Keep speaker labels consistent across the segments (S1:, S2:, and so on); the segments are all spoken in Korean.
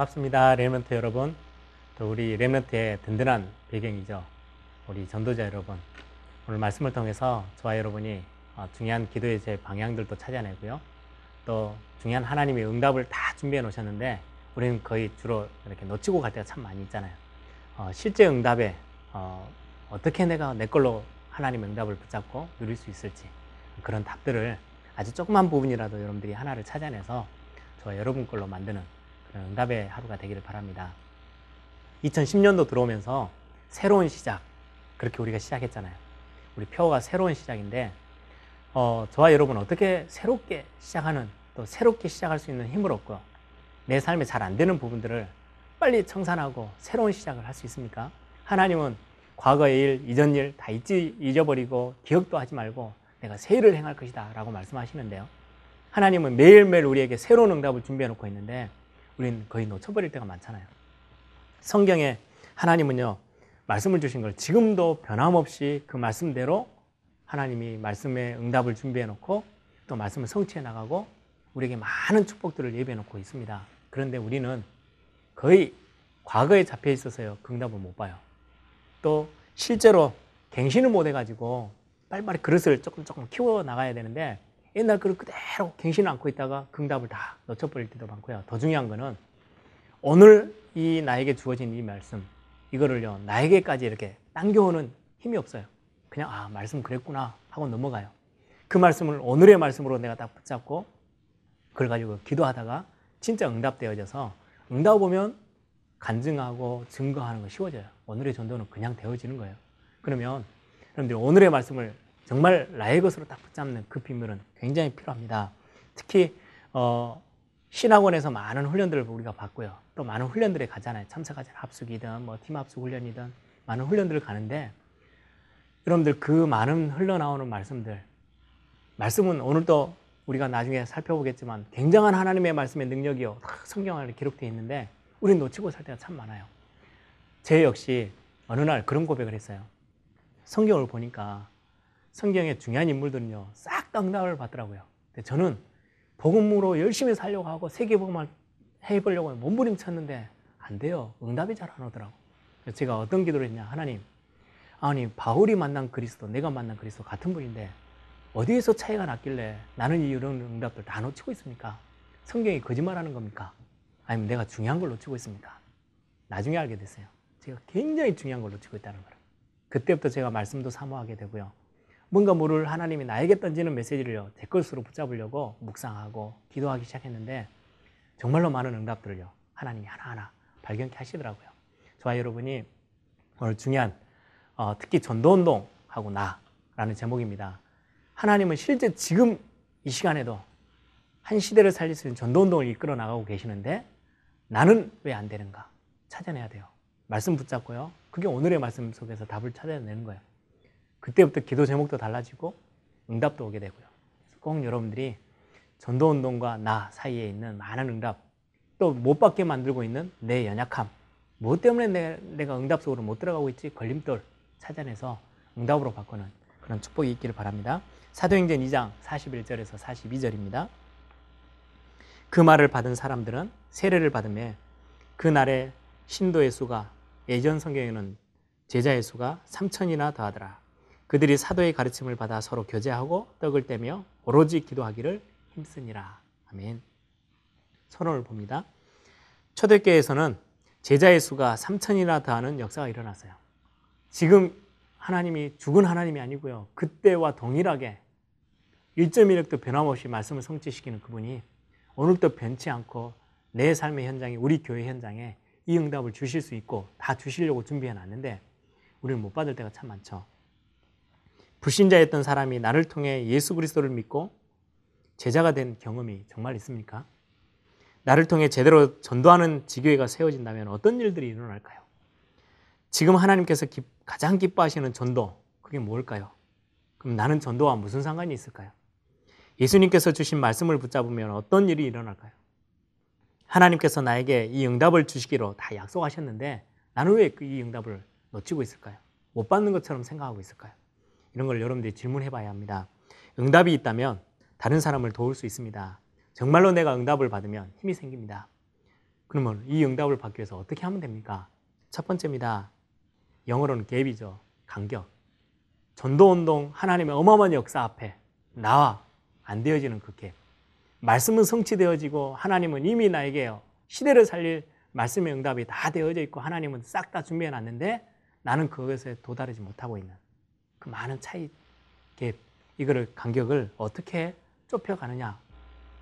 S1: 반갑습니다. 렘런트 여러분. 또 우리 렘런트의 든든한 배경이죠. 우리 전도자 여러분. 오늘 말씀을 통해서 저와 여러분이 어, 중요한 기도의 제 방향들도 찾아내고요. 또 중요한 하나님의 응답을 다 준비해 놓으셨는데 우리는 거의 주로 이렇게 놓치고 갈 때가 참 많이 있잖아요. 어, 실제 응답에 어, 어떻게 내가 내 걸로 하나님의 응답을 붙잡고 누릴 수 있을지 그런 답들을 아주 조그만 부분이라도 여러분들이 하나를 찾아내서 저와 여러분 걸로 만드는 응답의 하루가 되기를 바랍니다. 2010년도 들어오면서 새로운 시작 그렇게 우리가 시작했잖아요. 우리 표가 새로운 시작인데 어, 저와 여러분 어떻게 새롭게 시작하는 또 새롭게 시작할 수 있는 힘을 얻고 내 삶에 잘 안 되는 부분들을 빨리 청산하고 새로운 시작을 할 수 있습니까? 하나님은 과거의 일, 이전 일 다 잊어버리고 기억도 하지 말고 내가 새 일을 행할 것이다 라고 말씀하시는데요. 하나님은 매일매일 우리에게 새로운 응답을 준비해 놓고 있는데 우리는 거의 놓쳐버릴 때가 많잖아요. 성경에 하나님은요, 말씀을 주신 걸 지금도 변함없이 그 말씀대로 하나님이 말씀의 응답을 준비해 놓고 또 말씀을 성취해 나가고 우리에게 많은 축복들을 예비해 놓고 있습니다. 그런데 우리는 거의 과거에 잡혀 있어서요, 그 응답을 못 봐요. 또 실제로 갱신을 못 해가지고 빨리빨리 그릇을 조금 조금 키워 나가야 되는데 옛날 그릇 그대로 갱신을 안고 있다가 그 응답을 다 놓쳐버릴 때도 많고요. 더 중요한 거는 오늘 이 나에게 주어진 이 말씀 이거를요 나에게까지 이렇게 당겨오는 힘이 없어요. 그냥 아 말씀 그랬구나 하고 넘어가요. 그 말씀을 오늘의 말씀으로 내가 딱 붙잡고 그걸 가지고 기도하다가 진짜 응답되어져서 응답 보면 간증하고 증거하는 거 쉬워져요. 오늘의 전도는 그냥 되어지는 거예요. 그러면 여러분들 오늘의 말씀을 정말 나의 것으로 딱 붙잡는 그 비밀은 굉장히 필요합니다. 특히 어, 신학원에서 많은 훈련들을 우리가 받고요. 또 많은 훈련들에 가잖아요. 참석하잖아요. 합숙이든 뭐 팀 합숙 훈련이든 많은 훈련들을 가는데 여러분들 그 많은 흘러나오는 말씀들 말씀은 오늘도 우리가 나중에 살펴보겠지만 굉장한 하나님의 말씀의 능력이요. 성경 안에 기록되어 있는데 우리는 놓치고 살 때가 참 많아요. 제 역시 어느 날 그런 고백을 했어요. 성경을 보니까 성경의 중요한 인물들은요, 싹다 응답을 받더라고요. 근데 저는 복음으로 열심히 살려고 하고 세계복음을 해보려고 몸부림쳤는데 안 돼요. 응답이 잘 안 오더라고. 그래서 제가 어떤 기도를 했냐. 하나님, 아니, 바울이 만난 그리스도, 내가 만난 그리스도 같은 분인데 어디에서 차이가 났길래 나는 이런 응답들 다 놓치고 있습니까? 성경이 거짓말하는 겁니까? 아니면 내가 중요한 걸 놓치고 있습니까? 나중에 알게 됐어요. 제가 굉장히 중요한 걸 놓치고 있다는 거를. 그때부터 제가 말씀도 사모하게 되고요. 뭔가 모를 하나님이 나에게 던지는 메시지를요, 제 것으로 붙잡으려고 묵상하고 기도하기 시작했는데 정말로 많은 응답들을요, 하나님이 하나하나 발견케 하시더라고요. 저와 여러분이 오늘 중요한 어, 특히 전도운동하고 나라는 제목입니다. 하나님은 실제 지금 이 시간에도 한 시대를 살릴 수 있는 전도운동을 이끌어 나가고 계시는데 나는 왜 안 되는가 찾아내야 돼요. 말씀 붙잡고요. 그게 오늘의 말씀 속에서 답을 찾아내는 거예요. 그때부터 기도 제목도 달라지고 응답도 오게 되고요. 꼭 여러분들이 전도 운동과 나 사이에 있는 많은 응답, 또 못 받게 만들고 있는 내 연약함, 무엇 때문에 내가 응답 속으로 못 들어가고 있지? 걸림돌 찾아내서 응답으로 바꾸는 그런 축복이 있기를 바랍니다. 사도행전 2장 41절에서 42절입니다. 그 말을 받은 사람들은 세례를 받음에 그날의 신도의 수가 예전 성경에는 제자의 수가 3천이나 더하더라. 그들이 사도의 가르침을 받아 서로 교제하고 떡을 떼며 오로지 기도하기를 힘쓰니라. 아멘. 선언을 봅니다. 초대교회에서는 제자의 수가 3천이나 더하는 역사가 일어났어요. 지금 하나님이 죽은 하나님이 아니고요. 그때와 동일하게 1.1획도 변함없이 말씀을 성취시키는 그분이 오늘도 변치 않고 내 삶의 현장에 우리 교회 현장에 이 응답을 주실 수 있고 다 주시려고 준비해 놨는데 우리는 못 받을 때가 참 많죠. 불신자였던 사람이 나를 통해 예수 그리스도를 믿고 제자가 된 경험이 정말 있습니까? 나를 통해 제대로 전도하는 지교회가 세워진다면 어떤 일들이 일어날까요? 지금 하나님께서 기, 가장 기뻐하시는 전도, 그게 뭘까요? 그럼 나는 전도와 무슨 상관이 있을까요? 예수님께서 주신 말씀을 붙잡으면 어떤 일이 일어날까요? 하나님께서 나에게 이 응답을 주시기로 다 약속하셨는데 나는 왜 이 응답을 놓치고 있을까요? 못 받는 것처럼 생각하고 있을까요? 이런 걸 여러분들이 질문해 봐야 합니다. 응답이 있다면 다른 사람을 도울 수 있습니다. 정말로 내가 응답을 받으면 힘이 생깁니다. 그러면 이 응답을 받기 위해서 어떻게 하면 됩니까? 첫 번째입니다. 영어로는 갭이죠. 간격. 전도운동 하나님의 어마어마한 역사 앞에 나와 안 되어지는 그 갭. 말씀은 성취되어지고 하나님은 이미 나에게 시대를 살릴 말씀의 응답이 다 되어져 있고 하나님은 싹 다 준비해 놨는데 나는 그것에 도달하지 못하고 있는 그 많은 차이 갭 이거를 간격을 어떻게 좁혀가느냐.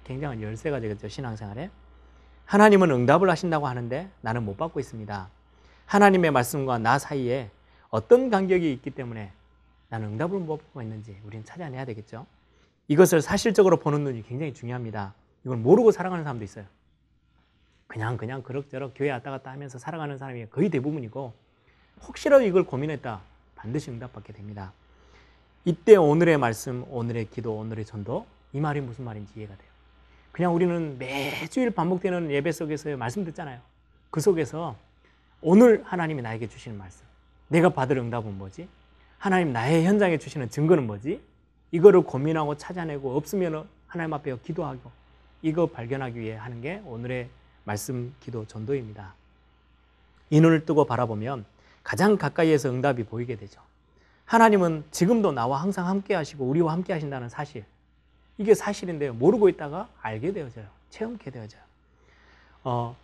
S1: 굉장한 열쇠가 되겠죠 신앙생활에. 하나님은 응답을 하신다고 하는데 나는 못 받고 있습니다. 하나님의 말씀과 나 사이에 어떤 간격이 있기 때문에 나는 응답을 못 받고 있는지 우리는 찾아내야 되겠죠. 이것을 사실적으로 보는 눈이 굉장히 중요합니다. 이걸 모르고 살아가는 사람도 있어요. 그냥 그냥 그럭저럭 교회 왔다 갔다 하면서 살아가는 사람이 거의 대부분이고 혹시라도 이걸 고민했다 반드시 응답받게 됩니다. 이때 오늘의 말씀, 오늘의 기도, 오늘의 전도 이 말이 무슨 말인지 이해가 돼요. 그냥 우리는 매주일 반복되는 예배 속에서 말씀 듣잖아요. 그 속에서 오늘 하나님이 나에게 주시는 말씀, 내가 받을 응답은 뭐지? 하나님 나의 현장에 주시는 증거는 뭐지? 이거를 고민하고 찾아내고 없으면 하나님 앞에 기도하고 이거 발견하기 위해 하는 게 오늘의 말씀, 기도, 전도입니다. 이 눈을 뜨고 바라보면 가장 가까이에서 응답이 보이게 되죠. 하나님은 지금도 나와 항상 함께 하시고 우리와 함께 하신다는 사실. 이게 사실인데요. 모르고 있다가 알게 되어져요. 체험케 되어져요. 어,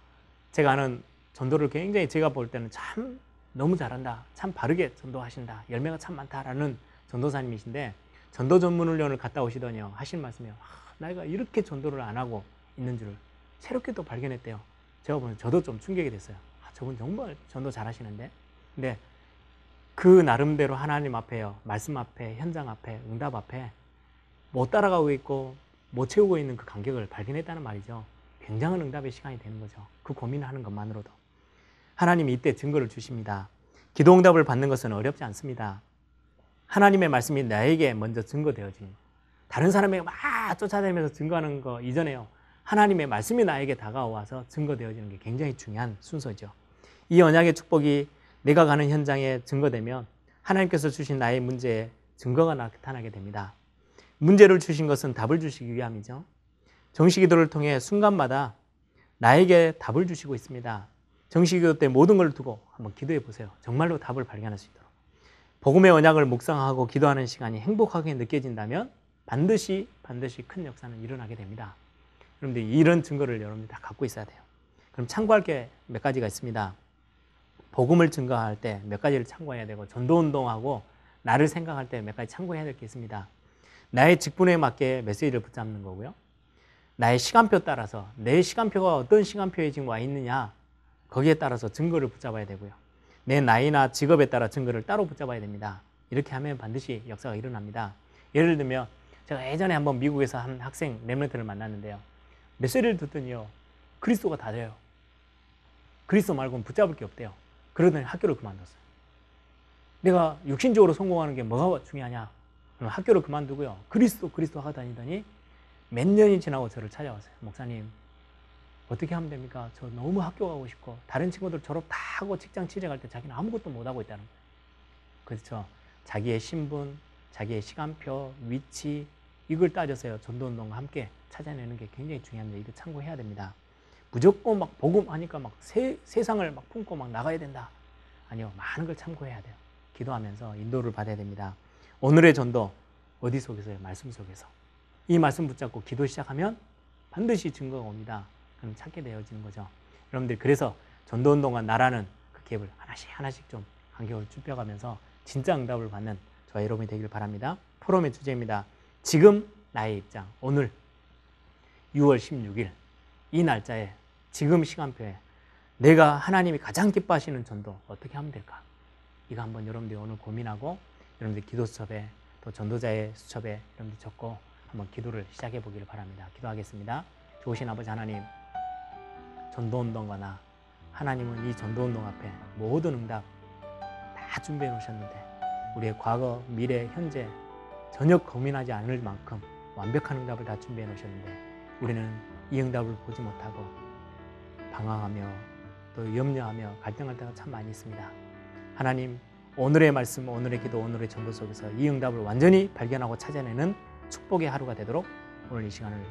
S1: 제가 아는 전도를 굉장히 제가 볼 때는 참 너무 잘한다. 참 바르게 전도하신다. 열매가 참 많다라는 전도사님이신데 전도 전문 훈련을 갔다 오시더니요. 하신 말씀이요. 아, 내가 이렇게 전도를 안 하고 있는 줄을 새롭게 또 발견했대요. 제가 보면 저도 좀 충격이 됐어요. 아, 저분 정말 전도 잘하시는데. 근데 그 나름대로 하나님 앞에요. 말씀 앞에, 현장 앞에, 응답 앞에 못 따라가고 있고 못 채우고 있는 그 간격을 발견했다는 말이죠. 굉장한 응답의 시간이 되는 거죠. 그 고민을 하는 것만으로도. 하나님이 이때 증거를 주십니다. 기도 응답을 받는 것은 어렵지 않습니다. 하나님의 말씀이 나에게 먼저 증거되어지는 다른 사람에게 막 쫓아다니면서 증거하는 거 이전에요. 하나님의 말씀이 나에게 다가와서 증거되어지는 게 굉장히 중요한 순서죠. 이 언약의 축복이 내가 가는 현장에 증거되면 하나님께서 주신 나의 문제에 증거가 나타나게 됩니다. 문제를 주신 것은 답을 주시기 위함이죠. 정식기도를 통해 순간마다 나에게 답을 주시고 있습니다. 정식기도 때 모든 걸 두고 한번 기도해 보세요. 정말로 답을 발견할 수 있도록. 복음의 언약을 묵상하고 기도하는 시간이 행복하게 느껴진다면 반드시 반드시 큰 역사는 일어나게 됩니다. 여러분들 이런 증거를 여러분들 다 갖고 있어야 돼요. 그럼 참고할 게 몇 가지가 있습니다. 복음을 증거할 때 몇 가지를 참고해야 되고 전도 운동하고 나를 생각할 때 몇 가지 참고해야 될 게 있습니다. 나의 직분에 맞게 메시지를 붙잡는 거고요. 나의 시간표 따라서 내 시간표가 어떤 시간표에 지금 와 있느냐 거기에 따라서 증거를 붙잡아야 되고요. 내 나이나 직업에 따라 증거를 따로 붙잡아야 됩니다. 이렇게 하면 반드시 역사가 일어납니다. 예를 들면 제가 예전에 한번 미국에서 한 학생 랩런트를 만났는데요. 메시지를 듣더니요. 그리스도가 다 돼요. 그리스도 말고는 붙잡을 게 없대요. 그러더니 학교를 그만뒀어요. 내가 육신적으로 성공하는 게 뭐가 중요하냐? 학교를 그만두고요. 그리스도 그리스도 하고 다니더니 몇 년이 지나고 저를 찾아왔어요. 목사님 어떻게 하면 됩니까? 저 너무 학교 가고 싶고 다른 친구들 졸업 다 하고 직장 취직할 때 자기는 아무것도 못 하고 있다는 거예요. 그렇죠. 자기의 신분, 자기의 시간표, 위치 이걸 따져서요. 전도운동과 함께 찾아내는 게 굉장히 중요한데 이거 참고해야 됩니다. 무조건 막 복음 하니까 막 세, 세상을 막 품고 막 나가야 된다. 아니요. 많은 걸 참고해야 돼요. 기도하면서 인도를 받아야 됩니다. 오늘의 전도 어디 속에서요? 말씀 속에서. 이 말씀 붙잡고 기도 시작하면 반드시 증거가 옵니다. 그럼 찾게 되어지는 거죠. 여러분들 그래서 전도 운동과 나라는 그 갭을 하나씩 하나씩 좀 간격을 좁혀가면서 진짜 응답을 받는 저와 여러분이 되길 바랍니다. 포럼의 주제입니다. 지금 나의 입장. 오늘 6월 16일 이 날짜에 지금 시간표에 내가 하나님이 가장 기뻐하시는 전도 어떻게 하면 될까? 이거 한번 여러분들이 오늘 고민하고 여러분들 기도 수첩에 또 전도자의 수첩에 여러분들 적고 한번 기도를 시작해 보기를 바랍니다. 기도하겠습니다. 좋으신 아버지 하나님, 전도운동과 나 하나님은 이 전도운동 앞에 모든 응답 다 준비해 놓으셨는데 우리의 과거, 미래, 현재 전혀 고민하지 않을 만큼 완벽한 응답을 다 준비해 놓으셨는데 우리는 이 응답을 보지 못하고 방황하며 또 염려하며 갈등할 때가 참 많이 있습니다. 하나님 오늘의 말씀, 오늘의 기도, 오늘의 전도 속에서 이 응답을 완전히 발견하고 찾아내는 축복의 하루가 되도록 오늘 이 시간을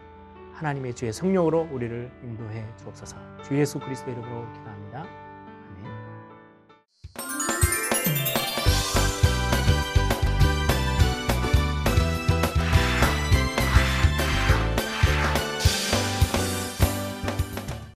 S1: 하나님의 주의 성령으로 우리를 인도해 주옵소서. 주 예수 그리스도 이름으로 기도합니다.